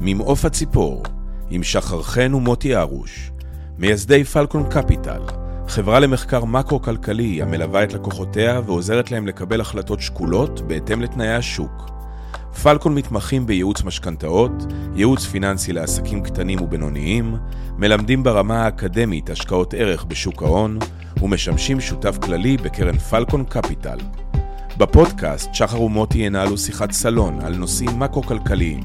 ממעוף הציפור, עם שחר חן ומוטי ארוש, מייסדי פלקון קפיטל, חברה למחקר מקרו-כלכלי המלווה את לקוחותיה ועוזרת להם לקבל החלטות שקולות בהתאם לתנאי השוק. פלקון מתמחים בייעוץ משכנתאות, ייעוץ פיננסי לעסקים קטנים ובינוניים, מלמדים ברמה האקדמית השקעות ערך בשוק ההון, ומשמשים שותף כללי בקרן פלקון קפיטל. בפודקאסט שחר ומוטי ינהלו שיחת סלון על נושאים מקרו-כלכליים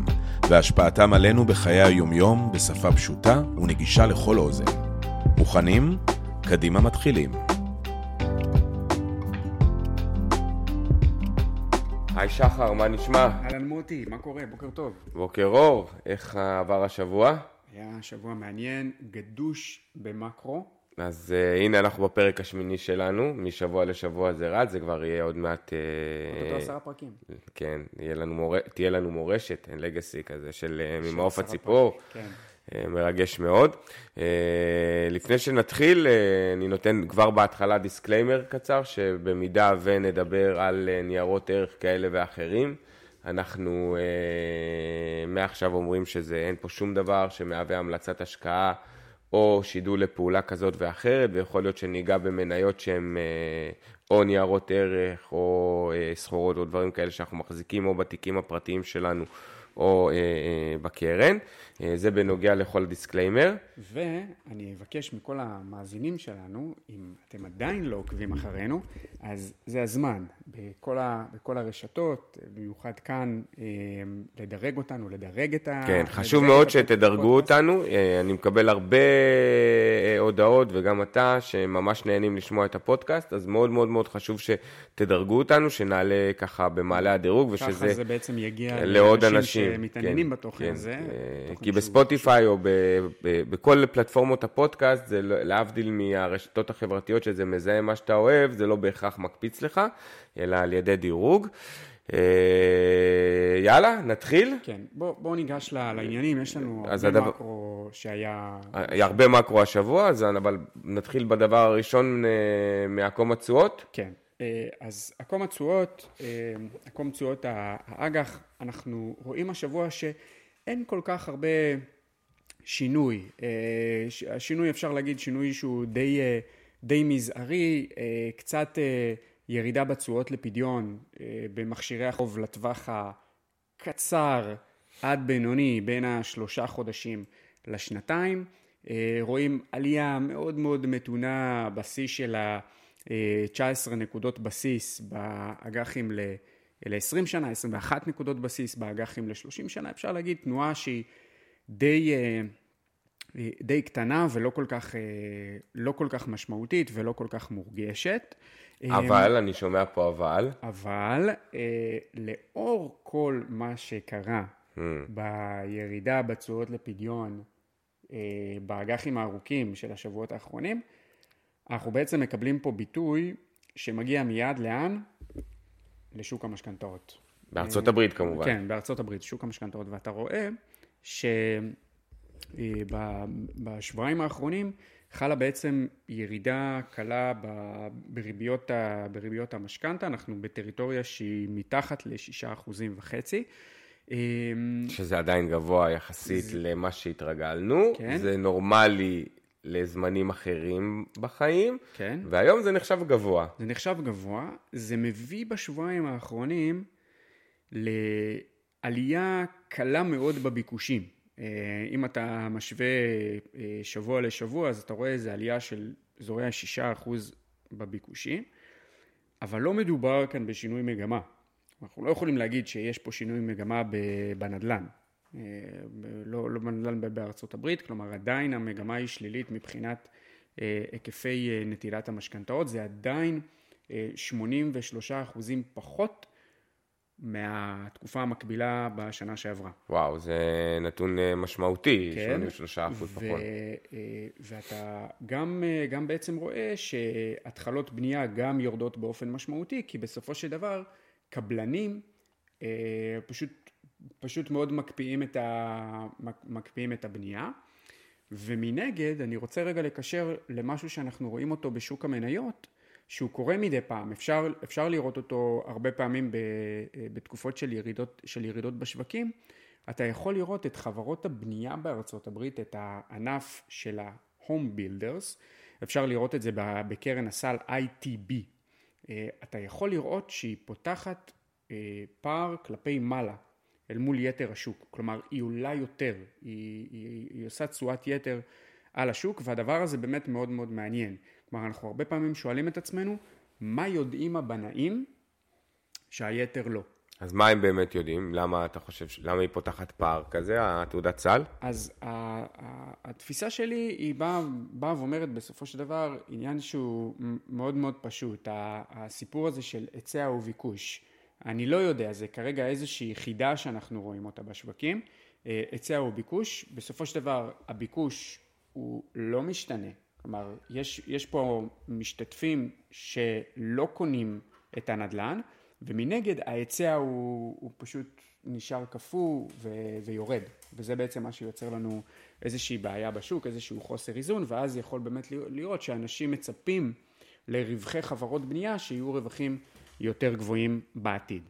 והשפעתם עלינו בחיי היומיום בשפה פשוטה ונגישה לכל אוזן. מוכנים? קדימה מתחילים. היי שחר, מה נשמע? אהלן מוטי, מה קורה? בוקר טוב. בוקר אור, איך עבר השבוע? היה שבוע מעניין, גדוש במקרו. אז uh, הנה אנחנו בפרק השמיני שלנו, משבוע לשבוע זה רץ, זה כבר יהיה עוד מעט... אותו עשרה פרקים. כן, לנו מור... תהיה לנו מורשת, legacy כזה, של אה, ממעוף הציפור. כן. אה, מרגש מאוד. Uh, לפני שנתחיל, אה, אני נותן כבר בהתחלה disclaimer קצר, שבמידה ונדבר על אה, ניירות ערך כאלה ואחרים, אנחנו מעכשיו אומרים שזה אין פה שום דבר שמהווה המלצת השקעה. או שידול לפעולה כזאת ואחרת, ויכול להיות שניגע במניות שהן או ניירות ערך, או סחורות, או דברים כאלה שאנחנו מחזיקים, או בתיקים הפרטיים שלנו, או בקרן. זה בנוגע לכל ה disclaimer. ואני אבקש מכל המאזינים שלנו, אם אתם עדיין לא עוקבים אחרינו, אז זה הזמן, בכל, ה, בכל הרשתות, במיוחד כאן, לדרג אותנו, לדרג את ה... כן, חשוב מאוד שתדרגו אותנו. אני מקבל הרבה הודעות, וגם אתה, שממש נהנים לשמוע את הפודקאסט, אז מאוד מאוד מאוד חשוב שתדרגו אותנו, שנעלה ככה במעלה הדירוג, ושזה... ככה זה בעצם יגיע לעוד לאנשים אנשים שמתעניינים כן, בתוכן כן, הזה. כי בספוטיפיי או ב- בכל פלטפורמות הפודקאסט, זה לא- להבדיל מהרשתות החברתיות שזה מזהה מה שאתה אוהב, זה לא בהכרח מקפיץ לך, אלא על ידי דירוג. אה, יאללה, נתחיל. כן, בואו בוא ניגש ל- לעניינים, יש לנו הרבה הדבר- מקרו שהיה... היה הרבה מקרו השבוע, אז אבל נתחיל בדבר הראשון אה, מעקום התשואות. כן, אה, אז עקום התשואות, אה, עקום תשואות האג"ח, אנחנו רואים השבוע שאין כל כך הרבה שינוי. אה, השינוי אפשר להגיד שינוי שהוא די, אה, די מזערי, אה, קצת ירידה בתשואות לפדיון במכשירי החוב לטווח הקצר עד בינוני בין השלושה חודשים לשנתיים. רואים עלייה מאוד מאוד מתונה בשיא של ה-19 נקודות בסיס באג"חים ל-20 שנה, 21 נקודות בסיס באג"חים ל-30 שנה. אפשר להגיד תנועה שהיא די, אה, אה, די קטנה ולא כל כך, אה, לא כל כך משמעותית ולא כל כך מורגשת. אבל, אני שומע פה אבל. אבל לאור כל מה שקרה Hmm. בירידה בתשואות לפדיון באג"חים הארוכים של השבועות האחרונים, אנחנו בעצם מקבלים פה ביטוי שמגיע מיד לאן? לשוק המשכנתאות. בארצות הברית כמובן. כן, בארצות הברית, שוק המשכנתאות, ואתה רואה שבשבועיים האחרונים חלה בעצם ירידה קלה בריביות, ה- בריביות המשכנתה, אנחנו בטריטוריה שהיא מתחת לשישה אחוזים וחצי. אמ, שזה עדיין גבוה יחסית למה שהתרגלנו. כן. זה נורמלי לזמנים אחרים בחיים, כן. והיום זה נחשב גבוה. זה נחשב גבוה, זה מביא בשבועיים האחרונים לעלייה קלה מאוד בביקושים. אה, אם אתה משווה אה, שבוע לשבוע, אז אתה רואה איזו עלייה של אזורי ה-6% בביקושים, אבל לא מדובר כאן בשינוי מגמה. אנחנו לא יכולים להגיד שיש פה שינוי מגמה בנדל"ן. אה, לא, לא בנדל"ן בארצות הברית, כלומר עדיין המגמה היא שלילית מבחינת היקפי נטילת המשכנתאות, זה עדיין אה, 83 אחוזים פחות מהתקופה המקבילה בשנה שעברה. וואו, זה נתון אה, משמעותי, כן. 83 אחוז פחות. אה, ואתה גם, אה, גם בעצם רואה שהתחלות בנייה גם יורדות באופן משמעותי, כי בסופו של דבר קבלנים פשוט, פשוט מאוד מקפיאים את, ה, מק- מקפיאים את הבנייה. ומנגד, אני רוצה רגע לקשר למשהו שאנחנו רואים אותו בשוק המניות, שהוא קורה מדי פעם, אפשר, אפשר לראות אותו הרבה פעמים ב, בתקופות של ירידות, של ירידות בשווקים, אתה יכול לראות את חברות הבנייה בארצות הברית, את הענף של ה-Home Builders, אפשר לראות את זה בקרן הסל ITB. אה, אתה יכול לראות שהיא פותחת אה, פער כלפי מעלה אל מול יתר השוק, כלומר היא עולה יותר, היא, היא, היא עושה תשואת יתר על השוק והדבר הזה באמת מאוד מאוד מעניין. כלומר אנחנו הרבה פעמים שואלים את עצמנו מה יודעים הבנאים שהיתר לא. אז מה הם באמת יודעים? למה אתה חושב, למה היא פותחת פער כזה, התעודת סל? אז התפיסה שלי היא באה, באה ואומרת בסופו של דבר עניין שהוא מאוד מאוד פשוט, הסיפור הזה של היצע וביקוש. אני לא יודע, זה כרגע איזושהי חידה שאנחנו רואים אותה בשווקים, אה, היצע וביקוש, בסופו של דבר הביקוש הוא לא משתנה, כלומר יש, יש פה משתתפים שלא קונים את הנדל"ן ומנגד ההיצע הוא, הוא פשוט נשאר קפוא ו- ויורד וזה בעצם מה שיוצר לנו איזושהי בעיה בשוק, איזשהו חוסר איזון ואז יכול באמת לראות שאנשים מצפים לרווחי חברות בנייה שיהיו רווחים יותר גבוהים בעתיד.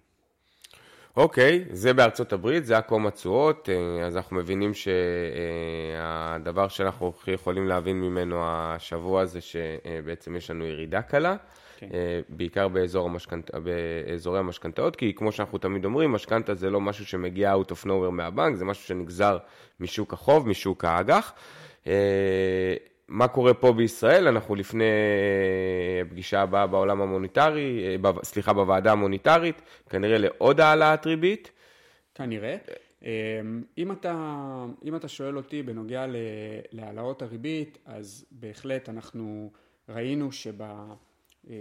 אוקיי, okay, זה בארצות הברית, זה עקום התשואות, אה, אז אנחנו מבינים שהדבר שאנחנו יכולים להבין ממנו השבוע זה שבעצם יש לנו ירידה קלה. כן. אה, בעיקר באזור המשכנת, באזורי המשכנתאות, כי כמו שאנחנו תמיד אומרים, משכנתה זה לא משהו שמגיע out of nowhere מהבנק, זה משהו שנגזר משוק החוב, משוק האג"ח. אה, מה קורה פה בישראל? אנחנו לפני הפגישה אה, הבאה בעולם המוניטרי, סליחה, בוועדה המוניטרית, כנראה לעוד העלאת ריבית. כנראה. אם אתה, אם אתה שואל אותי בנוגע להעלאות הריבית, אז בהחלט אנחנו ראינו שב... אה,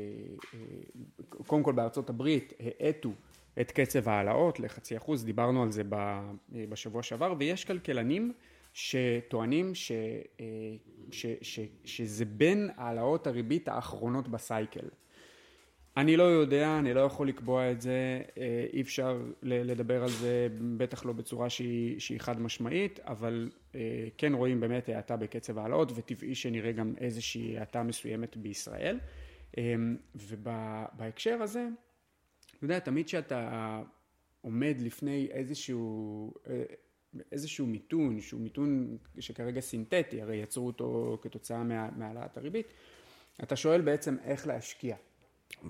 אה, קודם כל בארצות הברית האטו את קצב ההעלאות לחצי אחוז, דיברנו על זה אה, בשבוע שעבר, ויש כלכלנים שטוענים ש, ש, ש, שזה בין העלאות הריבית האחרונות בסייקל. אני לא יודע, אני לא יכול לקבוע את זה, אי אפשר לדבר על זה, בטח לא בצורה שהיא, שהיא חד משמעית, אבל כן רואים באמת האטה בקצב ההעלאות, וטבעי שנראה גם איזושהי האטה מסוימת בישראל. ובהקשר הזה, אתה יודע, תמיד כשאתה עומד לפני איזשהו, אה, איזשהו מיתון, שהוא מיתון שכרגע סינתטי, הרי יצרו אותו כתוצאה מהעלאת הריבית, אתה שואל בעצם איך להשקיע.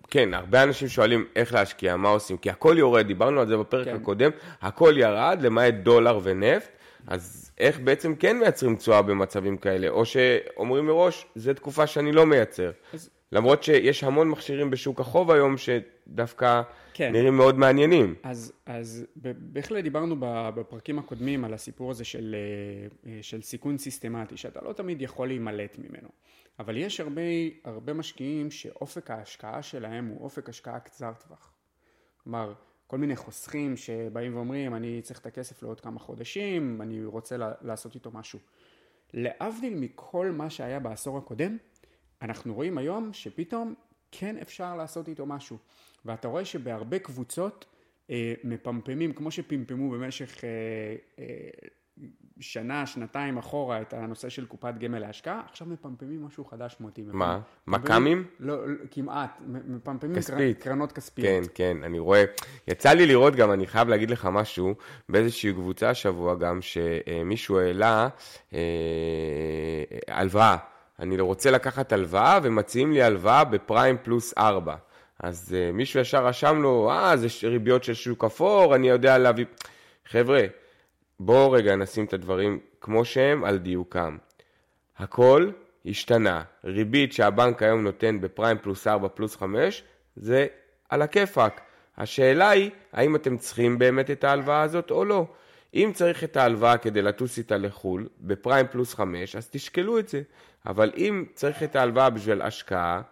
כן, הרבה אנשים שואלים איך להשקיע, מה עושים, כי הכל יורד, דיברנו על זה בפרק כן. הקודם, הכל ירד למעט דולר ונפט, אז איך בעצם כן מייצרים תשואה במצבים כאלה, או שאומרים מראש, זו תקופה שאני לא מייצר. אז למרות שיש המון מכשירים בשוק החוב היום שדווקא כן. נראים מאוד מעניינים. אז, אז בהחלט דיברנו בפרקים הקודמים על הסיפור הזה של, אה, של סיכון סיסטמטי, שאתה לא תמיד יכול להימלט ממנו. אבל יש הרבה, הרבה משקיעים שאופק ההשקעה שלהם הוא אופק השקעה קצר טווח. כלומר, כל מיני חוסכים שבאים ואומרים, אני צריך את הכסף לעוד כמה חודשים, אני רוצה לעשות איתו משהו. להבדיל מכל מה שהיה בעשור הקודם, אנחנו רואים היום שפתאום כן אפשר לעשות איתו משהו. ואתה רואה שבהרבה קבוצות אה, מפמפמים, כמו שפמפמו במשך אה, אה, שנה, שנתיים אחורה את הנושא של קופת גמל להשקעה, עכשיו מפמפמים משהו חדש מוטי. מה? מכ"מים? לא, לא, כמעט. מפמפמים כספית. קרנות כספיות. כן, כן, אני רואה. יצא לי לראות גם, אני חייב להגיד לך משהו, באיזושהי קבוצה השבוע גם, שמישהו העלה אה, הלוואה. אני רוצה לקחת הלוואה ומציעים לי הלוואה בפריים פלוס 4. אז uh, מישהו ישר רשם לו, אה, זה ריביות של שוק אפור, אני יודע להביא... חבר'ה, בואו רגע נשים את הדברים כמו שהם על דיוקם. הכל השתנה. ריבית שהבנק היום נותן בפריים פלוס 4 פלוס 5, זה על הכיפאק. השאלה היא, האם אתם צריכים באמת את ההלוואה הזאת או לא. אם צריך את ההלוואה כדי לטוס איתה לחו"ל, בפריים פלוס 5, אז תשקלו את זה. אבל אם צריך את ההלוואה בשביל השקעה,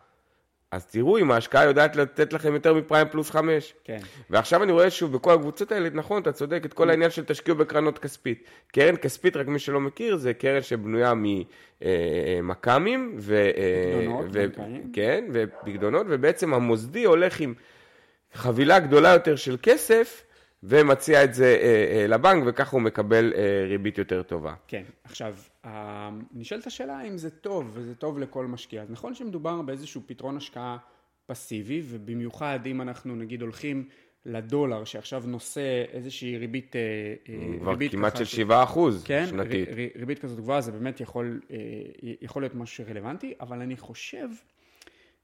אז תראו אם ההשקעה יודעת לתת לכם יותר מפריים פלוס 5. כן. ועכשיו אני רואה שוב בכל הקבוצות האלה, נכון, אתה צודק, את כל העניין של תשקיעו בקרנות כספית. קרן כספית, רק מי שלא מכיר, זה קרן שבנויה ממכ"מים, ו... פקדונות, ו... כן, ופקדונות, ובעצם המוסדי הולך עם חבילה גדולה יותר של כסף, ומציע את זה אה, אה, לבנק, וככה הוא מקבל אה, ריבית יותר טובה. כן, עכשיו, נשאלת השאלה אם זה טוב, וזה טוב לכל משקיע. אז נכון שמדובר באיזשהו פתרון השקעה פסיבי, ובמיוחד אם אנחנו נגיד הולכים לדולר, שעכשיו נושא איזושהי ריבית... כבר ריבית כמעט של 7 אחוז כן, שנתית. ר, ריבית כזאת גבוהה זה באמת יכול, יכול להיות משהו רלוונטי, אבל אני חושב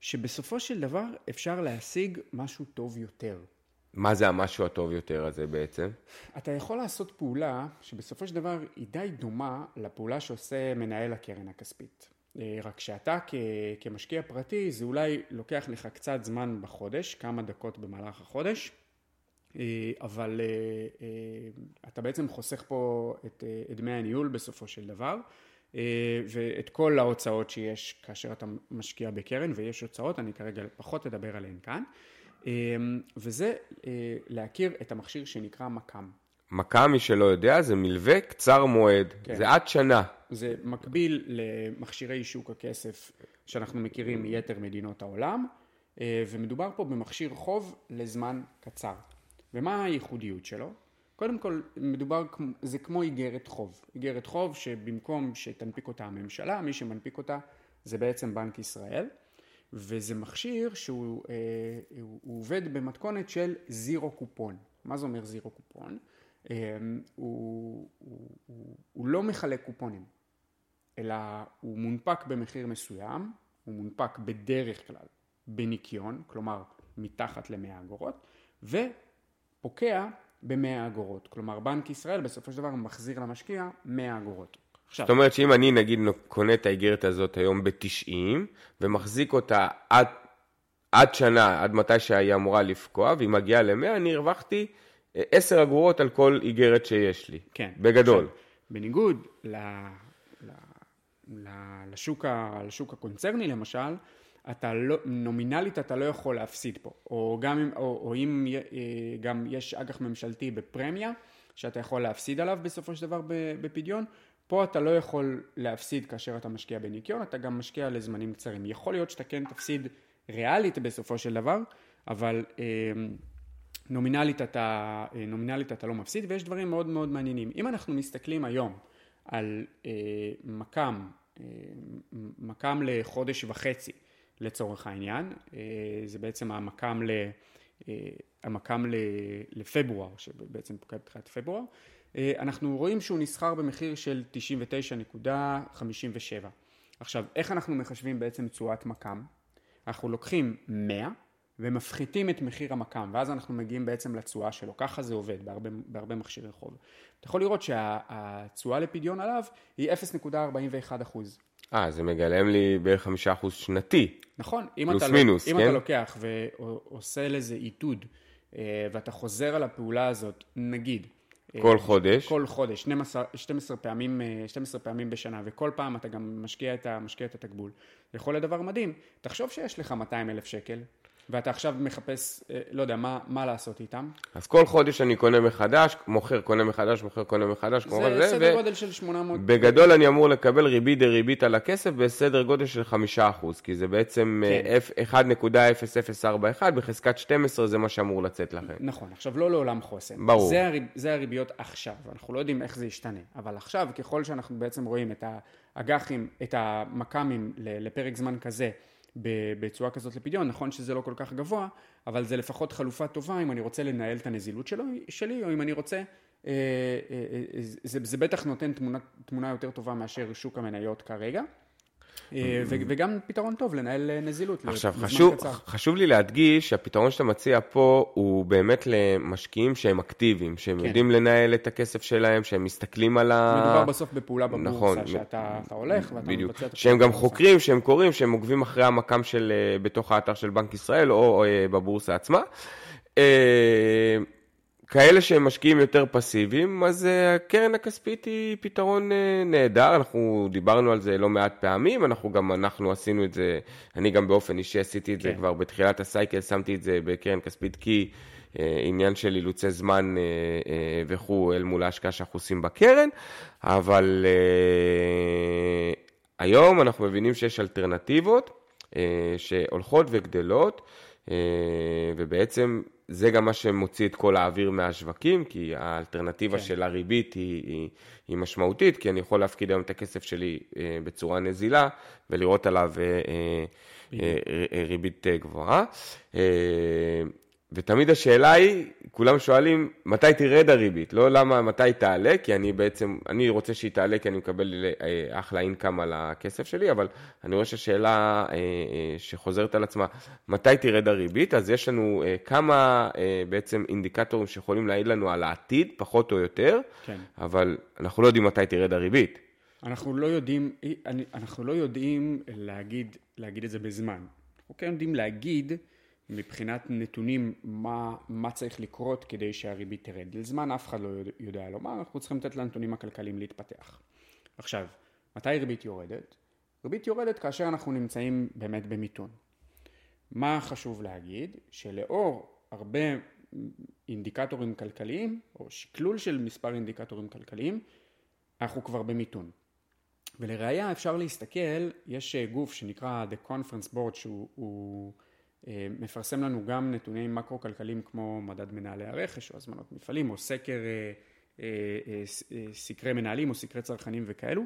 שבסופו של דבר אפשר להשיג משהו טוב יותר. מה זה המשהו הטוב יותר הזה בעצם? אתה יכול לעשות פעולה שבסופו של דבר היא די דומה לפעולה שעושה מנהל הקרן הכספית. אה, רק שאתה כ- כמשקיע פרטי זה אולי לוקח לך קצת זמן בחודש, כמה דקות במהלך החודש, אה, אבל אה, אתה בעצם חוסך פה את, את דמי הניהול בסופו של דבר. ואת כל ההוצאות שיש כאשר אתה משקיע בקרן, ויש הוצאות, אני כרגע פחות אדבר עליהן כאן, וזה אה, להכיר את המכשיר שנקרא מק"מ. מכ"ם, מי שלא יודע, זה מלווה קצר מועד. כן. זה עד שנה. זה מקביל למכשירי שוק הכסף שאנחנו מכירים מיתר מדינות העולם, אה, ומדובר פה במכשיר חוב לזמן קצר. ומה הייחודיות שלו? קודם כל, מדובר, זה כמו איגרת חוב. איגרת חוב שבמקום שתנפיק אותה הממשלה, מי שמנפיק אותה זה בעצם בנק ישראל, וזה מכשיר שהוא אה, הוא, הוא עובד במתכונת של זירו קופון. מה זה אומר זירו קופון? אה, הוא, הוא, הוא, הוא לא מחלק קופונים, אלא הוא מונפק במחיר מסוים, הוא מונפק בדרך כלל בניקיון, כלומר מתחת ל-100 אגורות, ופוקע ב-100 אגורות. כלומר, בנק ישראל בסופו של דבר מחזיר למשקיע 100 אגורות. עכשיו, זאת אומרת שאם אני נגיד קונה את האיגרת הזאת היום ב-90 ומחזיק אותה עד, עד שנה, עד מתי שהיא אמורה לפקוע, והיא מגיעה ל-100, אני הרווחתי אה, 10 אגורות על כל איגרת שיש לי. כן. בגדול. עכשיו, בניגוד ל, ל, ל, לשוק, ה, לשוק הקונצרני למשל, אתה לא, נומינלית אתה לא יכול להפסיד פה, או גם אם, או, או אם אה, גם יש אג"ח ממשלתי בפרמיה, שאתה יכול להפסיד עליו בסופו של דבר בפדיון, פה אתה לא יכול להפסיד כאשר אתה משקיע בניקיון, אתה גם משקיע לזמנים קצרים. יכול להיות שאתה כן תפסיד ריאלית בסופו של דבר, אבל אה, נומינלית אתה, אה, נומינלית אתה לא מפסיד, ויש דברים מאוד מאוד מעניינים. אם אנחנו מסתכלים היום על אה, מק"מ, אה, מק"מ לחודש וחצי לצורך העניין, אה, זה בעצם המק"מ, ל, אה, המק"מ ל, לפברואר, שבעצם פוקד בתחילת פברואר, אנחנו רואים שהוא נסחר במחיר של 99.57. עכשיו, איך אנחנו מחשבים בעצם תשואת מק"מ? אנחנו לוקחים 100 ומפחיתים את מחיר המק"מ, ואז אנחנו מגיעים בעצם לתשואה שלו. ככה זה עובד בהרבה, בהרבה מכשירי חוב. אתה יכול לראות שהתשואה לפדיון עליו היא 0.41 אחוז. אה, זה מגלם לי בערך 5% שנתי. נכון, אם, פלוס אתה, מינוס, אם כן? אתה לוקח ועושה לזה עיתוד, אה, ואתה חוזר על הפעולה הזאת, נגיד, אה, כל חודש. כל חודש, 12, 12, פעמים, אה, 12 פעמים בשנה, וכל פעם אתה גם משקיע את, משקיע את התקבול, יכול להיות דבר מדהים. תחשוב שיש לך 200 אלף שקל, ואתה עכשיו מחפש, אה, לא יודע, מה, מה לעשות איתם. אז כל חודש אני קונה מחדש, מוכר, קונה מחדש, מוכר, קונה מחדש, כמו זה סדר ו- גודל של 800... בגדול אני אמור לקבל ריבית דריבית על הכסף בסדר גודל של 5%, כי זה בעצם אה, כן. F- 1.0041 בחזקת 12 זה מה שאמור לצאת לכם. נכון, עכשיו לא לעולם חוסן. ברור. זה, הריב, זה הריביות עכשיו, אנחנו לא יודעים איך זה ישתנה, אבל עכשיו ככל שאנחנו בעצם רואים את האג"חים, את המק"מים ל- לפרק זמן כזה בצורה כזאת לפדיון, נכון שזה לא כל כך גבוה, אבל זה לפחות חלופה טובה אם אני רוצה לנהל את הנזילות שלו, שלי, או אם אני רוצה, אה, אה, אה, זה, זה בטח נותן תמונה, תמונה יותר טובה מאשר שוק המניות כרגע. אה, וגם פתרון טוב לנהל אה, נזילות עכשיו, חשוב. חשוב לי להדגיש שהפתרון שאתה מציע פה הוא באמת למשקיעים שהם אקטיביים, שהם כן. יודעים לנהל את הכסף שלהם, שהם מסתכלים על ה... מדובר בסוף בפעולה בבורסה, נכון, שאתה אתה הולך ואתה בדיוק. מבצע את שהם הפעולה גם בבורסה. חוקרים, שהם קוראים, שהם עוקבים אחרי המקם של, אה, בתוך האתר של בנק ישראל או, או בבורסה עצמה. כאלה שהם משקיעים יותר פסיביים, אז אה, הקרן הכספית היא פתרון אה, נהדר, אנחנו דיברנו על זה לא מעט פעמים, אנחנו גם, אנחנו עשינו את זה, אני גם באופן אישי עשיתי את זה כן. כבר בתחילת הסייקל, שמתי את זה בקרן כספית כי אה, עניין של אילוצי זמן אה, אה, וכו' אל מול ההשקעה שאנחנו עושים בקרן, אבל אה, היום אנחנו מבינים שיש אלטרנטיבות אה, שהולכות וגדלות, אה, ובעצם זה גם מה שמוציא את כל האוויר מהשווקים, כי האלטרנטיבה כן. של הריבית היא, היא, היא משמעותית, כי אני יכול להפקיד היום את הכסף שלי אה, בצורה נזילה ולראות עליו אה, אה, אה, ריבית אה, גבוהה. אה, ותמיד השאלה היא, כולם שואלים, מתי תרד הריבית? לא למה, מתי תעלה, כי אני בעצם, אני רוצה שהיא תעלה כי אני מקבל אה, אחלה אינקאם על הכסף שלי, אבל אני רואה שהשאלה אה, אה, שחוזרת על עצמה, מתי תרד הריבית? אז יש לנו כמה בעצם אינדיקטורים שיכולים להעיד לנו על העתיד, פחות או יותר, כן. אבל אנחנו לא יודעים מתי תרד הריבית. אנחנו לא יודעים, אנחנו לא יודעים להגיד, להגיד את זה בזמן. אנחנו כן יודעים להגיד, מבחינת נתונים מה, מה צריך לקרות כדי שהריבית תרד. לזמן אף אחד לא יודע לומר, אנחנו צריכים לתת לנתונים הכלכליים להתפתח. עכשיו, מתי ריבית יורדת? ריבית יורדת כאשר אנחנו נמצאים באמת במיתון. מה חשוב להגיד? שלאור הרבה אינדיקטורים כלכליים, או שקלול של מספר אינדיקטורים כלכליים, אנחנו כבר במיתון. ולראיה אפשר להסתכל, יש גוף שנקרא The Conference Board שהוא אה, מפרסם לנו גם נתוני מקרו-כלכליים כמו מדד מנהלי הרכש או הזמנות מפעלים או סקר, אה, אה, סקרי מנהלים או סקרי צרכנים וכאלו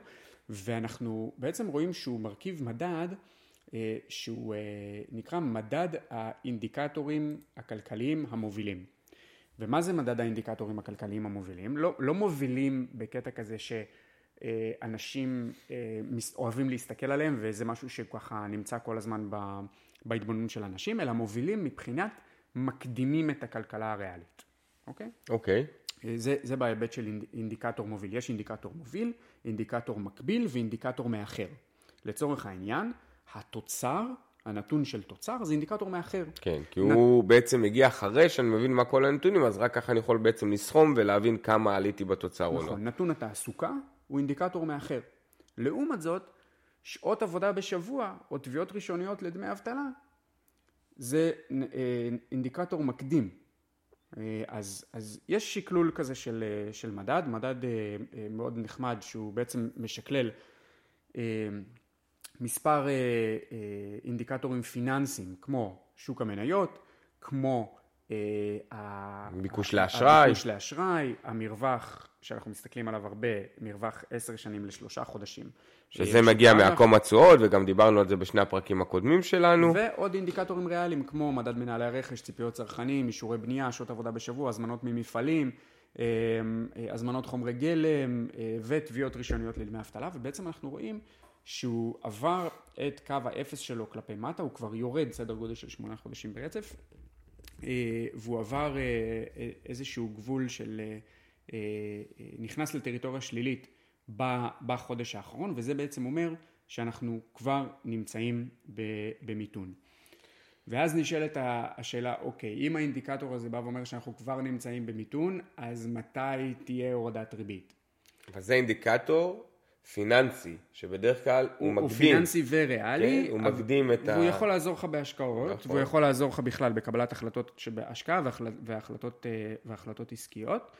ואנחנו בעצם רואים שהוא מרכיב מדד שהוא נקרא מדד האינדיקטורים הכלכליים המובילים. ומה זה מדד האינדיקטורים הכלכליים המובילים? לא, לא מובילים בקטע כזה שאנשים אוהבים להסתכל עליהם וזה משהו שככה נמצא כל הזמן ב... בהתבוננות של אנשים, אלא מובילים מבחינת מקדימים את הכלכלה הריאלית, אוקיי? אוקיי. זה, זה בהיבט של אינדיקטור מוביל. יש אינדיקטור מוביל, אינדיקטור מקביל ואינדיקטור מאחר. לצורך העניין, התוצר, הנתון של תוצר, זה אינדיקטור מאחר. כן, כי נ... הוא בעצם מגיע אחרי שאני מבין מה כל הנתונים, אז רק ככה אני יכול בעצם לסכום ולהבין כמה עליתי בתוצר נכון, או לא. נכון, נתון התעסוקה הוא אינדיקטור מאחר. לעומת זאת, שעות עבודה בשבוע או תביעות ראשוניות לדמי אבטלה זה אה, אינדיקטור מקדים. אה, אז, אז יש שקלול כזה של, אה, של מדד, מדד מאוד נחמד שהוא בעצם משקלל מספר אינדיקטורים פיננסיים כמו שוק המניות, כמו ביקוש לאשראי, הביקוש לאשראי, המרווח שאנחנו מסתכלים עליו הרבה, מרווח עשר שנים לשלושה חודשים. שזה מגיע מעקום התשואות, וגם דיברנו על זה בשני הפרקים הקודמים שלנו. ועוד אינדיקטורים ריאליים, כמו מדד מנהלי הרכש, ציפיות צרכנים, אישורי בנייה, שעות עבודה בשבוע, הזמנות ממפעלים, אה, אה, הזמנות חומרי גלם אה, ותביעות ראשוניות לדמי אבטלה, ובעצם אנחנו רואים שהוא עבר את קו האפס שלו כלפי מטה, הוא כבר יורד סדר גודל של שמונה חודשים ברצף, והוא עבר איזשהו גבול של, נכנס לטריטוריה שלילית בחודש האחרון, וזה בעצם אומר שאנחנו כבר נמצאים במיתון. ואז נשאלת השאלה, אוקיי, אם האינדיקטור הזה בא ואומר שאנחנו כבר נמצאים במיתון, אז מתי תהיה הורדת ריבית? אבל זה אינדיקטור פיננסי, שבדרך כלל הוא, הוא מקדים. הוא פיננסי וריאלי. כן, הוא מקדים את ה... והוא יכול לעזור לך בהשקעות, נכון. והוא יכול לעזור לך בכלל בקבלת החלטות שבהשקעה והחלטות, אה, והחלטות עסקיות.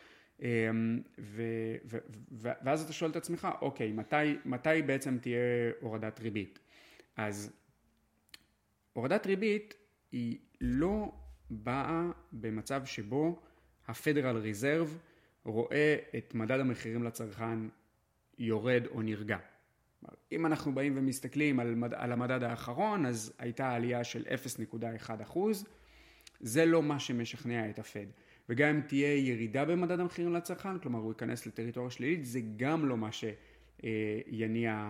אמ, ו, ו, ו, ואז אתה שואל את עצמך, אוקיי, מתי, מתי בעצם תהיה הורדת ריבית? אז הורדת ריבית היא לא באה במצב שבו הפדרל ריזרב רואה את מדד המחירים לצרכן יורד או נרגע. אם אנחנו באים ומסתכלים על, מד, על המדד האחרון, אז הייתה עלייה של 0.1 אחוז, זה לא מה שמשכנע את הפד. וגם אם תהיה ירידה במדד המחירים לצרכן, כלומר הוא ייכנס לטריטוריה שלילית, זה גם לא מה שיניע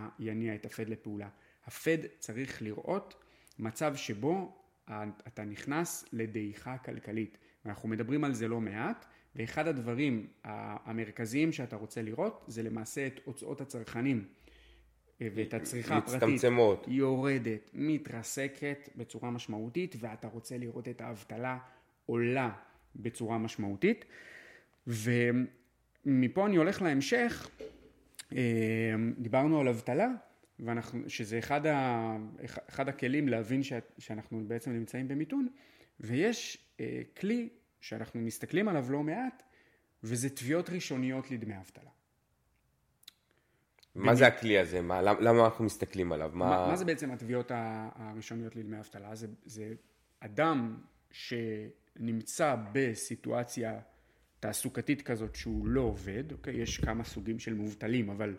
את הפד לפעולה. הפד צריך לראות מצב שבו אתה נכנס לדעיכה כלכלית. ואנחנו מדברים על זה לא מעט, ואחד הדברים המרכזיים שאתה רוצה לראות זה למעשה את הוצאות הצרכנים ואת הצריכה הפרטית. מצטמצמות. יורדת, מתרסקת בצורה משמעותית, ואתה רוצה לראות את האבטלה עולה בצורה משמעותית. ומפה אני הולך להמשך, אה, דיברנו על אבטלה, ואנחנו, שזה אחד, ה, אחד הכלים להבין ש, שאנחנו בעצם נמצאים במיתון, ויש אה, כלי שאנחנו מסתכלים עליו לא מעט, וזה תביעות ראשוניות לדמי אבטלה. מה זה הכלי הזה? מה, למה אנחנו מסתכלים עליו? מה... מה, מה זה בעצם התביעות הראשוניות לדמי אבטלה? זה, זה אדם ש... נמצא בסיטואציה תעסוקתית כזאת שהוא לא עובד, אוקיי? יש כמה סוגים של מובטלים, אבל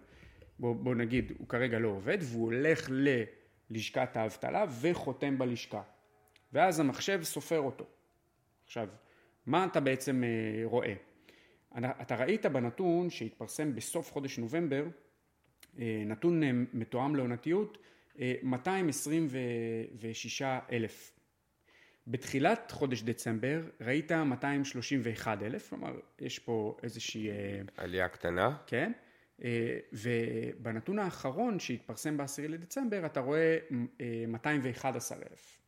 בוא, בוא נגיד, הוא כרגע לא עובד, והוא הולך ללשכת האבטלה וחותם בלשכה. ואז המחשב סופר אותו. עכשיו, מה אתה בעצם אה, רואה? אתה ראית בנתון שהתפרסם בסוף חודש נובמבר, אה, נתון אה, מתואם לעונתיות, 226 אלף. בתחילת חודש דצמבר ראית 231 אלף, כלומר יש פה איזושהי... עלייה קטנה. כן. ובנתון האחרון שהתפרסם ב-10 לדצמבר אתה רואה 211 אלף.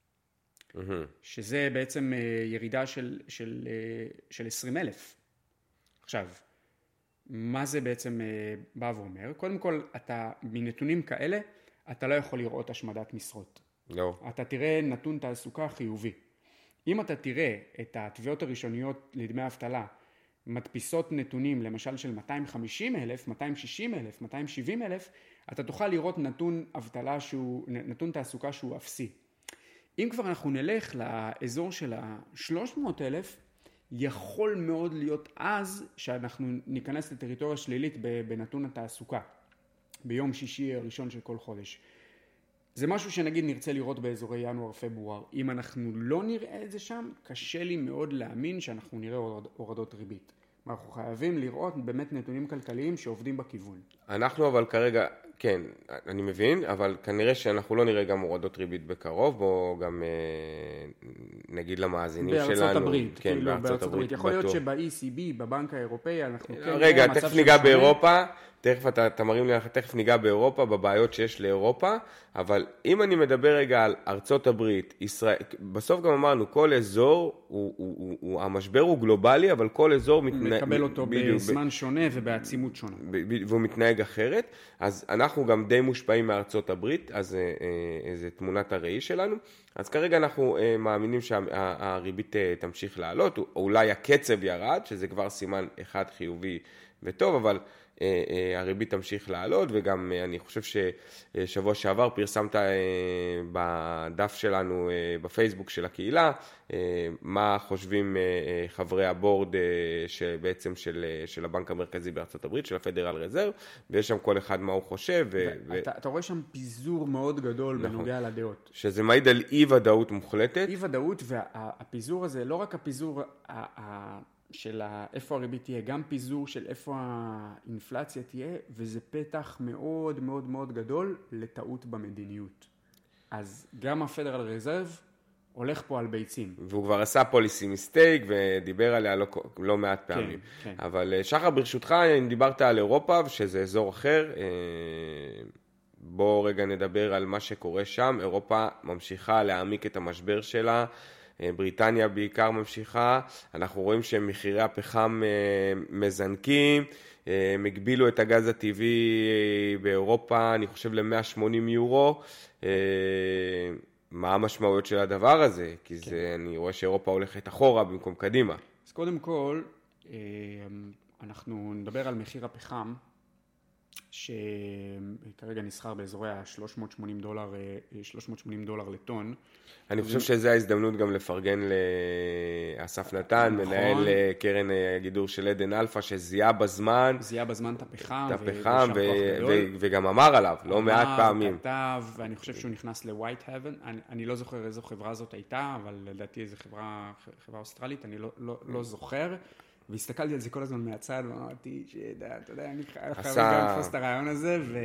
שזה בעצם ירידה של, של, של 20 אלף. עכשיו, מה זה בעצם אה, בא ואומר? קודם כל, אתה, מנתונים כאלה, אתה לא יכול לראות השמדת משרות. לא. אתה תראה נתון תעסוקה חיובי. אם אתה תראה את התביעות הראשוניות לדמי אבטלה מדפיסות נתונים למשל של 250 אלף, 260 אלף, 270 אלף, אתה תוכל לראות נתון אבטלה שהוא, נתון תעסוקה שהוא אפסי. אם כבר אנחנו נלך לאזור של ה-300 אלף, יכול מאוד להיות אז שאנחנו ניכנס לטריטוריה שלילית בנתון התעסוקה, ביום שישי הראשון של כל חודש. זה משהו שנגיד נרצה לראות באזורי ינואר-פברואר. אם אנחנו לא נראה את זה שם, קשה לי מאוד להאמין שאנחנו נראה הורדות ריבית. אנחנו חייבים לראות באמת נתונים כלכליים שעובדים בכיוון. אנחנו אבל כרגע, כן, אני מבין, אבל כנראה שאנחנו לא נראה גם הורדות ריבית בקרוב, בואו גם אה, נגיד למאזינים בארצות שלנו. בארצות הברית, כן, כאילו בארצות, בארצות הברית. יכול להיות שב-ECB, בבנק האירופאי, אנחנו כן... רגע, תכף ניגע באירופה. תכף אתה, אתה מרים לי, תכף ניגע באירופה, בבעיות שיש לאירופה, אבל אם אני מדבר רגע על ארצות הברית, ישראל, בסוף גם אמרנו, כל אזור, הוא, הוא, הוא, הוא, המשבר הוא גלובלי, אבל כל אזור מתנהג... מקבל אותו בדיוק, בזמן ב... שונה ובעצימות שונה. ב, ב, והוא מתנהג אחרת, אז אנחנו גם די מושפעים מארצות הברית, אז אה, אה, זה תמונת הראי שלנו. אז כרגע אנחנו אה, מאמינים שהריבית תמשיך לעלות, אולי הקצב ירד, שזה כבר סימן אחד חיובי וטוב, אבל... אה, אה, הריבית תמשיך לעלות, וגם אה, אני חושב ששבוע שעבר פרסמת בדף שלנו בפייסבוק של הקהילה, מה חושבים חברי הבורד שבעצם של, של הבנק המרכזי בארצות הברית, של הפדרל רזרב, ויש שם כל אחד מה הוא חושב. ו- אתה, ו... אתה רואה שם פיזור מאוד גדול נכון, בנוגע לדעות. שזה מעיד על אי ודאות מוחלטת. אי ודאות, והפיזור הזה, לא רק הפיזור, של איפה הריבית תהיה, גם פיזור של איפה האינפלציה תהיה, וזה פתח מאוד מאוד מאוד גדול לטעות במדיניות. אז גם הפדרל רזרב הולך פה על ביצים. והוא כבר עשה פוליסי מיסטייק ודיבר עליה לא, לא מעט כן, פעמים. כן, כן. אבל אה, שחר, ברשותך, אם דיברת על אירופה, שזה אזור אחר, אה, בואו רגע נדבר על מה שקורה שם. אירופה ממשיכה להעמיק את המשבר שלה. אה, בריטניה בעיקר ממשיכה, אנחנו רואים שמחירי הפחם אה, מזנקים, אה, הם הגבילו את הגז הטבעי באירופה, אני חושב ל-180 יורו. מה המשמעויות של הדבר הזה? כי כן. זה, אני רואה שאירופה הולכת אחורה במקום קדימה. אז קודם כל, אנחנו נדבר על מחיר הפחם. שכרגע נסחר באזורי ה-380 דולר, 380 דולר לטון. אני חושב שזו ההזדמנות גם לפרגן לאסף נתן, נכון. מנהל אה, קרן הגידור של עדן אלפא, שזיהה בזמן... זיהה בזמן את הפחם. את הפחם, ו- ו- וגם אמר עליו, לא אמר, מעט פעמים. כתב, ואני חושב שהוא נכנס ל-white heaven, אני, אני לא זוכר איזו חברה זאת הייתה, אבל לדעתי איזו חברה, חברה אוסטרלית, אני לא, לא, לא זוכר. והסתכלתי על זה כל הזמן מהצד, ואמרתי שאתה יודע, אני חייב גם לתפוס את הרעיון הזה, ו...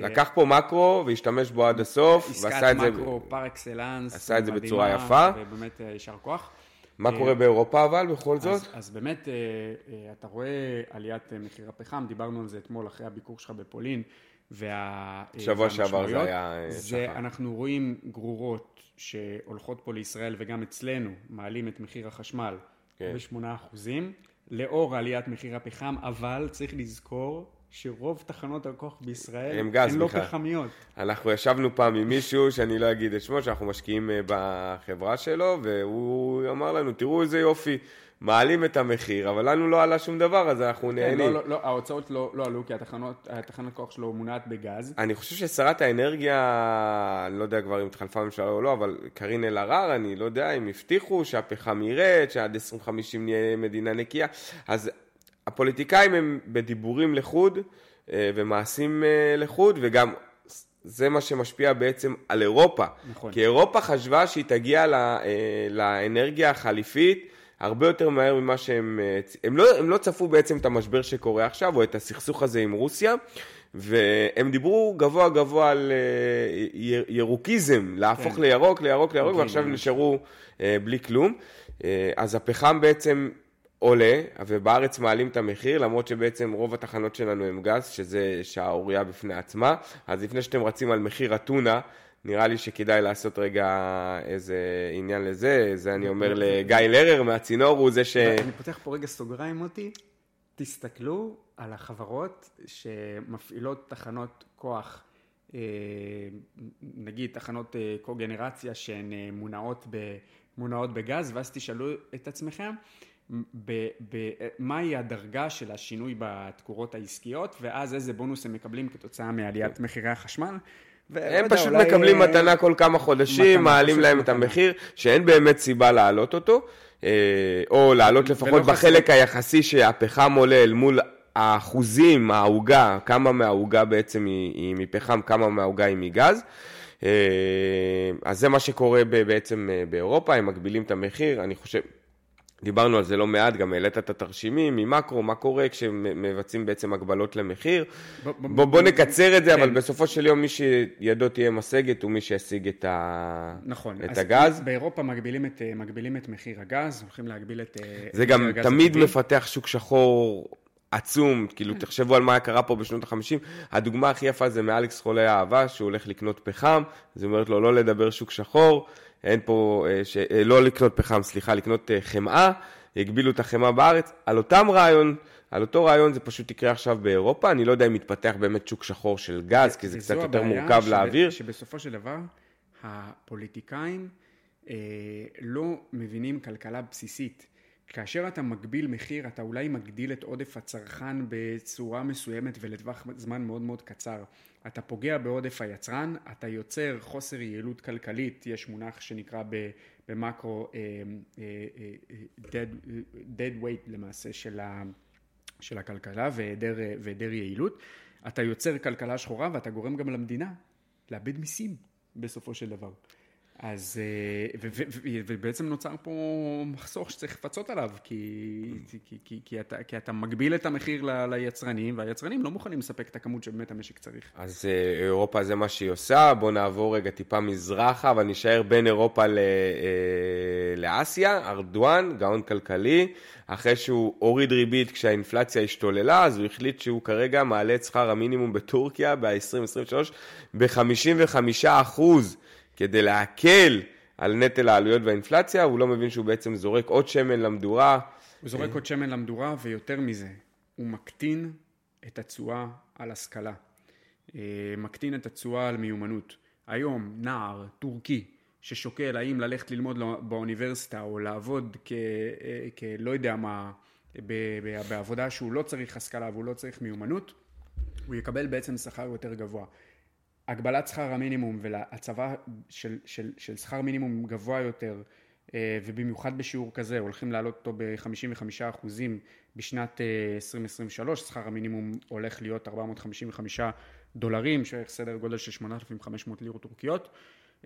לקח פה מקרו והשתמש בו עד הסוף, ועשה את זה... עסקת מקרו פר אקסלנס. עשה את זה בצורה יפה. ובאמת אה, יישר כוח. מה אה, קורה באירופה אבל בכל זאת? אז, אז באמת אה, אתה רואה עליית מחיר הפחם, דיברנו על זה אתמול אחרי הביקור שלך בפולין, וה... שבוע שעבר זה היה זה, שחר. אנחנו רואים גרורות שהולכות פה לישראל וגם אצלנו מעלים את מחיר החשמל כן. ב-8 אחוזים. לאור עליית מחיר הפחם, אבל צריך לזכור שרוב תחנות הכוח בישראל הן גז לא פחמיות. אנחנו ישבנו פעם עם מישהו, שאני לא אגיד את שמו, שאנחנו משקיעים אה, בחברה שלו, והוא אמר לנו, תראו איזה יופי, מעלים את המחיר, אבל לנו לא עלה שום דבר, אז אנחנו כן, נהנים. לא, לא, לא, ההוצאות לא, לא עלו, כי התחנות, התחנת כוח שלו מונעת בגז. אני חושב ששרת האנרגיה, אני לא יודע כבר אם התחלפה הממשלה או לא, אבל קארין אלהרר, אני לא יודע אם הבטיחו שהפחם ירד, שעד 2050 נהיה מדינה נקייה. אז הפוליטיקאים הם בדיבורים לחוד אה, ומעשים אה, לחוד, וגם זה מה שמשפיע בעצם על אירופה. נכון. כי אירופה חשבה שהיא תגיע אה, לאנרגיה החליפית, הרבה יותר מהר ממה שהם... הם לא, הם לא צפו בעצם את המשבר שקורה עכשיו, או את הסכסוך הזה עם רוסיה. והם דיברו גבוה גבוה על ירוקיזם, להפוך כן. לירוק, לירוק, לירוק, ועכשיו הם נשארו בלי כלום. אז הפחם בעצם עולה, ובארץ מעלים את המחיר, למרות שבעצם רוב התחנות שלנו הם גז, שזה שערורייה בפני עצמה. אז לפני שאתם רצים על מחיר אתונה, נראה לי שכדאי לעשות רגע איזה עניין לזה, זה אני אומר לגיא לרר מהצינור, הוא זה ש... אני פותח פה רגע סוגריים מוטי, תסתכלו על החברות שמפעילות תחנות כוח, אה, נגיד תחנות אה, קוגנרציה שהן אה, מונעות, ב, מונעות בגז, ואז תשאלו את עצמכם, מהי הדרגה של השינוי בתקורות העסקיות, ואז איזה בונוס הם מקבלים כתוצאה מעליית מחירי החשמל. הם פשוט אולי... מקבלים מתנה כל כמה חודשים, מעלים להם את המחיר, שאין באמת סיבה להעלות אותו, או להעלות לפחות בחלק. היחסי שהפחם עולה אל מול האחוזים, העוגה, כמה מהעוגה בעצם היא, היא מפחם, כמה מהעוגה היא מגז. אה, אז זה מה שקורה בעצם אה, באירופה, הם מגבילים את המחיר, אני חושב, דיברנו על זה לא מעט, גם העלית את התרשימים ממקרו, מה קורה כשמבצעים בעצם הגבלות למחיר. בוא, בוא נקצר את זה, כן. אבל בסופו של יום מי שידו תהיה משגת הוא מי שישיג את, ה... נכון. את הגז. באירופה מגבילים את, מגבילים את מחיר הגז, הולכים להגביל את... זה גם תמיד מפתח שוק שחור עצום, כאילו תחשבו על מה קרה פה בשנות ה-50, הדוגמה הכי יפה זה מאלכס חולי האהבה, שהוא הולך לקנות פחם, אז היא אומרת לו לא לדבר שוק שחור, אין פה, אה, ש... אה, לא לקנות פחם, סליחה, לקנות אה, חמאה, הגבילו את החמאה בארץ, על אותם רעיון, על אותו רעיון זה פשוט יקרה עכשיו באירופה, אני לא יודע אם יתפתח באמת שוק שחור של גז, כי זה קצת יותר מורכב להעביר. שבסופו של דבר, הפוליטיקאים אה, לא מבינים כלכלה בסיסית. כאשר אתה מגביל מחיר, אתה אולי מגדיל את עודף הצרכן בצורה מסוימת ולטווח זמן מאוד מאוד קצר. אתה פוגע בעודף היצרן, אתה יוצר חוסר יעילות כלכלית, יש מונח שנקרא במקרו uh, uh, uh, dead, dead weight למעשה של, ה, של הכלכלה והיעדר יעילות. אתה יוצר כלכלה שחורה ואתה גורם גם למדינה לאבד מיסים בסופו של דבר. אז, אה, ובעצם נוצר פה מחסוך שצריך לפצות עליו, כי, כי, כי, כי, אתה, כי אתה מגביל את המחיר ל, ליצרנים, והיצרנים לא מוכנים לספק את הכמות שבאמת המשק צריך. אז אה, אירופה זה מה שהיא עושה, בואו נעבור רגע טיפה מזרחה, אבל נשאר בין אירופה ל, אה, לאסיה, ארדואן, גאון כלכלי, אחרי שהוא הוריד ריבית כשהאינפלציה השתוללה, אז הוא החליט שהוא כרגע מעלה את שכר המינימום בטורקיה ב-2023 ב-55 אחוז. כדי להקל על נטל העלויות והאינפלציה, הוא לא מבין שהוא בעצם זורק עוד שמן למדורה. הוא זורק עוד שמן למדורה, ויותר מזה, הוא מקטין את התשואה על השכלה. אה, מקטין את התשואה על מיומנות. היום נער טורקי ששוקל האם ללכת ללמוד באוניברסיטה או לעבוד כ... אה, כלא יודע מה, בעבודה שהוא לא צריך השכלה והוא לא צריך מיומנות, הוא יקבל בעצם שכר יותר גבוה. הגבלת שכר המינימום והצבה של, של, של שכר מינימום גבוה יותר אה, ובמיוחד בשיעור כזה הולכים להעלות אותו ב-55% בשנת 2023, אה, שכר המינימום הולך להיות 455 דולרים, שערך סדר גודל של 8,500 לירות טורקיות.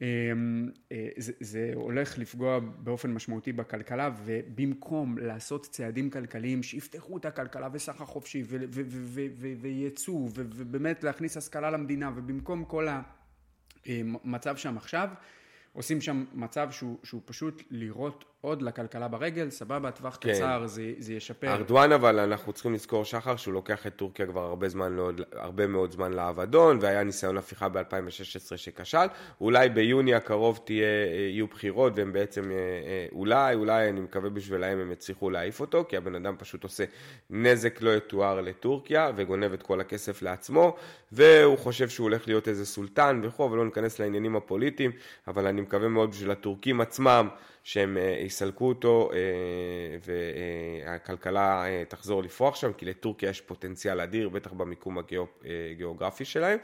אמ, אה, זה, זה הולך לפגוע באופן משמעותי בכלכלה ובמקום לעשות צעדים כלכליים שיפתחו את הכלכלה וסחר חופשי וייצוא ובאמת להכניס השכלה למדינה ובמקום כל המצב שם עכשיו עושים שם מצב שהוא, שהוא פשוט לירות עוד לכלכלה ברגל, סבבה, טווח כן. קצר, זה, זה ישפר. ארדואן אבל אנחנו צריכים לזכור שחר שהוא לוקח את טורקיה כבר הרבה, זמן, הרבה מאוד זמן לאבדון, והיה ניסיון הפיכה ב-2016 שכשל. אולי ביוני הקרוב תהיה, יהיו בחירות והם בעצם, אה, אה, אולי, אולי אני מקווה בשבילם הם יצליחו להעיף אותו, כי הבן אדם פשוט עושה נזק לא יתואר לטורקיה וגונב את כל הכסף לעצמו, והוא חושב שהוא הולך להיות איזה סולטן וכו', ולא ניכנס לעניינים הפוליטיים, אבל אני מקווה מאוד בשביל הטורקים עצמם. שהם אה, יסלקו אותו אה, והכלכלה אה, תחזור לפרוח שם, כי לטורקיה יש פוטנציאל אדיר, בטח במיקום הגיאוגרפי שלהם.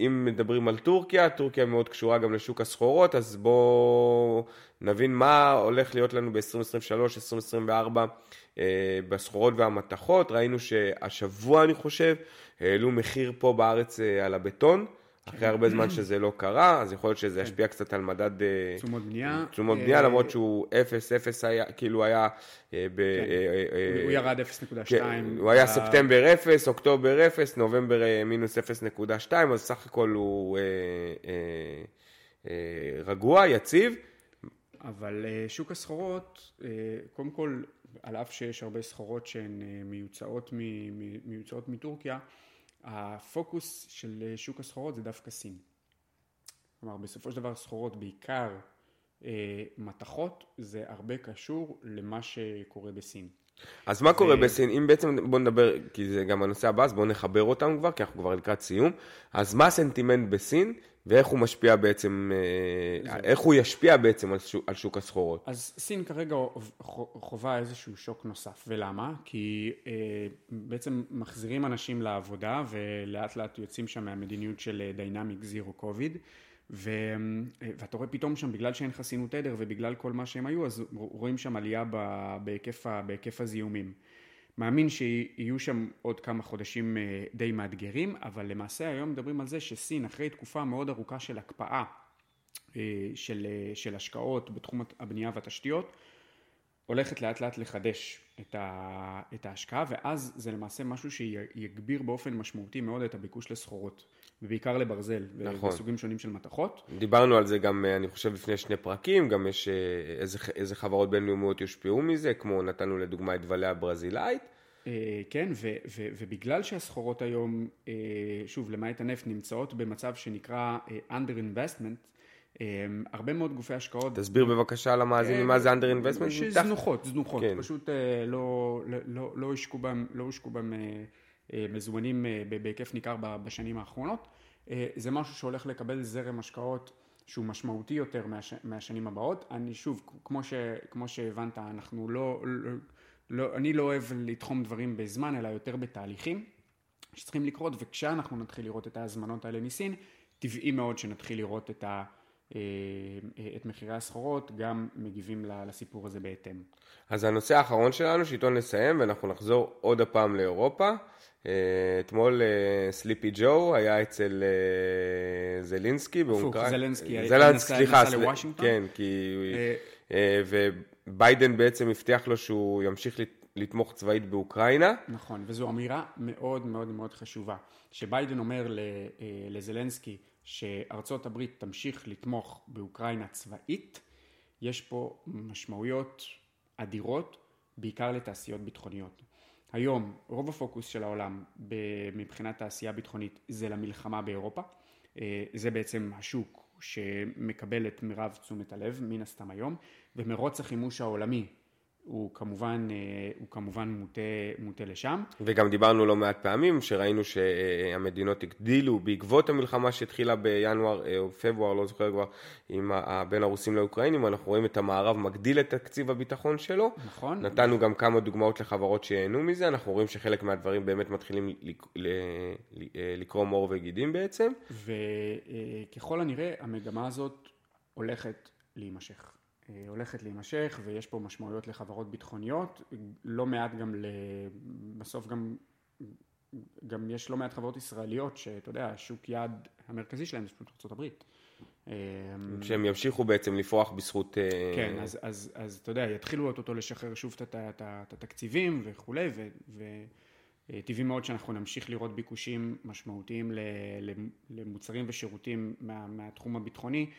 אם מדברים על טורקיה, טורקיה מאוד קשורה גם לשוק הסחורות, אז בואו נבין מה הולך להיות לנו ב-2023-2024 בסחורות והמתכות. ראינו שהשבוע, אני חושב, העלו מחיר פה בארץ על הבטון. אחרי הרבה זמן שזה לא קרה, אז יכול להיות שזה ישפיע קצת על מדד... אה, תשומות בנייה. תשומות בנייה, למרות שהוא 0, 0 היה, כאילו היה... אה, ב, כן. אה, הוא ירד 0.2. כן, הוא היה ספטמבר 0, אוקטובר 0, נובמבר מינוס 0.2, אז סך הכל הוא רגוע, יציב. אבל שוק הסחורות, קודם כל, על אף שיש הרבה סחורות שהן מיוצאות, מיוצאות מטורקיה, הפוקוס של שוק הסחורות זה דווקא סין. כלומר, בסופו של דבר סחורות, בעיקר אה, מתכות, זה הרבה קשור למה שקורה בסין. אז מה קורה בסין? אם בעצם, בוא נדבר, כי זה גם הנושא הבא, אז בואו נחבר אותם כבר, כי אנחנו כבר לקראת סיום. אז מה הסנטימנט בסין, ואיך הוא משפיע בעצם, אה, איך הוא ישפיע בעצם על שוק, על שוק הסחורות? אז סין כרגע חווה איזשהו שוק נוסף, ולמה? כי אה, בעצם מחזירים אנשים לעבודה, ולאט לאט יוצאים שם מהמדיניות של דיינמיק זירו קוביד. ו... ואתה רואה פתאום שם, בגלל שאין חסינות עדר ובגלל כל מה שהם היו, אז רואים שם עלייה בהיקף, בהיקף הזיהומים. מאמין שיהיו שם עוד כמה חודשים אה, די מאתגרים, אבל למעשה היום מדברים על זה שסין, אחרי תקופה מאוד ארוכה של הקפאה אה, של, אה, של השקעות בתחום הבנייה והתשתיות, הולכת לאט לאט לחדש את, ה, את ההשקעה, ואז זה למעשה משהו שיגביר באופן משמעותי מאוד את הביקוש לסחורות. ובעיקר לברזל, נכון. בסוגים שונים של מתכות. דיברנו על זה גם, אה, אני חושב, לפני שני פרקים, גם יש אה, איזה, איזה חברות בינלאומיות יושפעו מזה, כמו נתנו לדוגמה את וליה הברזילאית. אה, כן, ו, ו, ובגלל שהסחורות היום, שוב, למעט הנפט, נמצאות במצב שנקרא under investment, הרבה מאוד גופי השקעות... תסביר בבקשה למאזינים מה זה under investment. זנוחות, זנוחות, כן. פשוט לא, לא, לא, לא השקו בהם, אה, מזומנים אה, בהיקף ניכר בשנים האחרונות. אה, זה משהו שהולך לקבל זרם השקעות שהוא משמעותי יותר מהש, מהשנים הבאות. אני שוב, כמו, ש, כמו שהבנת, אנחנו לא, לא, לא, אני לא אוהב לתחום דברים בזמן, אלא יותר בתהליכים שצריכים לקרות, וכשאנחנו נתחיל לראות את ההזמנות האלה מסין, טבעי מאוד שנתחיל לראות את, ה, את מחירי הסחורות, גם מגיבים לסיפור הזה בהתאם. אז הנושא האחרון שלנו, שאיתו נסיים, ואנחנו נחזור עוד הפעם לאירופה. אה, אתמול אה, סליפי ג'ו היה אצל אה, זלינסקי באוקראינה. זלנסקי, סליחה, לוושינגטון. כן, כי... וביידן בעצם הבטיח לו שהוא ימשיך לתמוך צבאית באוקראינה. נכון, וזו אמירה מאוד מאוד מאוד חשובה. שביידן אומר לזלנסקי שארצות הברית תמשיך לתמוך באוקראינה צבאית, יש פה משמעויות אדירות, בעיקר לתעשיות ביטחוניות. היום רוב הפוקוס של העולם מבחינת תעשייה ביטחונית זה למלחמה באירופה, אה, זה בעצם השוק שמקבל את מירב תשומת הלב מן הסתם היום, ומרוץ החימוש העולמי הוא כמובן, אה, הוא כמובן מוטה, מוטה לשם. וגם דיברנו לא מעט פעמים שראינו שהמדינות הגדילו בעקבות המלחמה שהתחילה בינואר אה, או פברואר, לא זוכר כבר, עם בין הרוסים לאוקראינים, אנחנו רואים את המערב מגדיל את תקציב הביטחון שלו. נכון. נתנו גם כמה דוגמאות לחברות שייהנו מזה, אנחנו רואים שחלק מהדברים באמת מתחילים לקרום עור וגידים בעצם. וככל הנראה המגמה הזאת הולכת להימשך. אה, הולכת להימשך ויש פה משמעויות לחברות ביטחוניות, לא מעט גם, בסוף גם, גם יש לא מעט חברות ישראליות שאתה יודע, השוק יעד המרכזי שלהם זה פשוט ארה"ב. אה, שהם ימשיכו בעצם לפרוח בזכות... אה, כן, אז, אז, אז אתה יודע, יתחילו אותו לשחרר שוב את התקציבים וכולי, וטבעי מאוד שאנחנו נמשיך לראות ביקושים משמעותיים למוצרים ושירותים מה, מהתחום הביטחוני.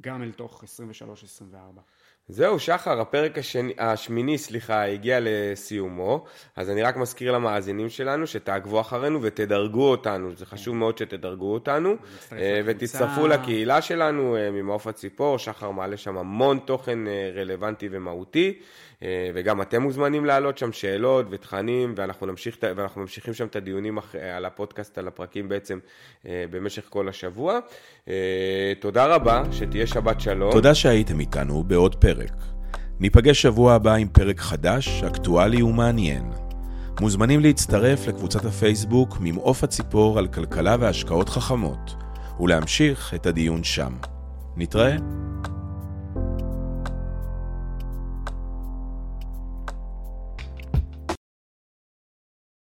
גם אל תוך 23-24. זהו, שחר, הפרק השני, השמיני, סליחה, הגיע לסיומו, אז אני רק מזכיר למאזינים שלנו שתעקבו אחרינו ותדרגו אותנו, זה חשוב מאוד שתדרגו אותנו, אה, ותצטרפו לקהילה שלנו אה, ממעוף הציפור, שחר מעלה שם המון תוכן אה, רלוונטי ומהותי. אה, וגם אתם מוזמנים להעלות שם שאלות ותכנים, ואנחנו, נמשיך, ואנחנו ממשיכים שם את הדיונים על הפודקאסט, על הפרקים בעצם אה, במשך כל השבוע. אה, תודה רבה, שתהיה שבת שלום. תודה שהייתם איתנו בעוד פרק. ניפגש שבוע הבא עם פרק חדש, אקטואלי ומעניין. מוזמנים להצטרף לקבוצת הפייסבוק ממעוף הציפור על כלכלה והשקעות חכמות, ולהמשיך את הדיון שם. נתראה.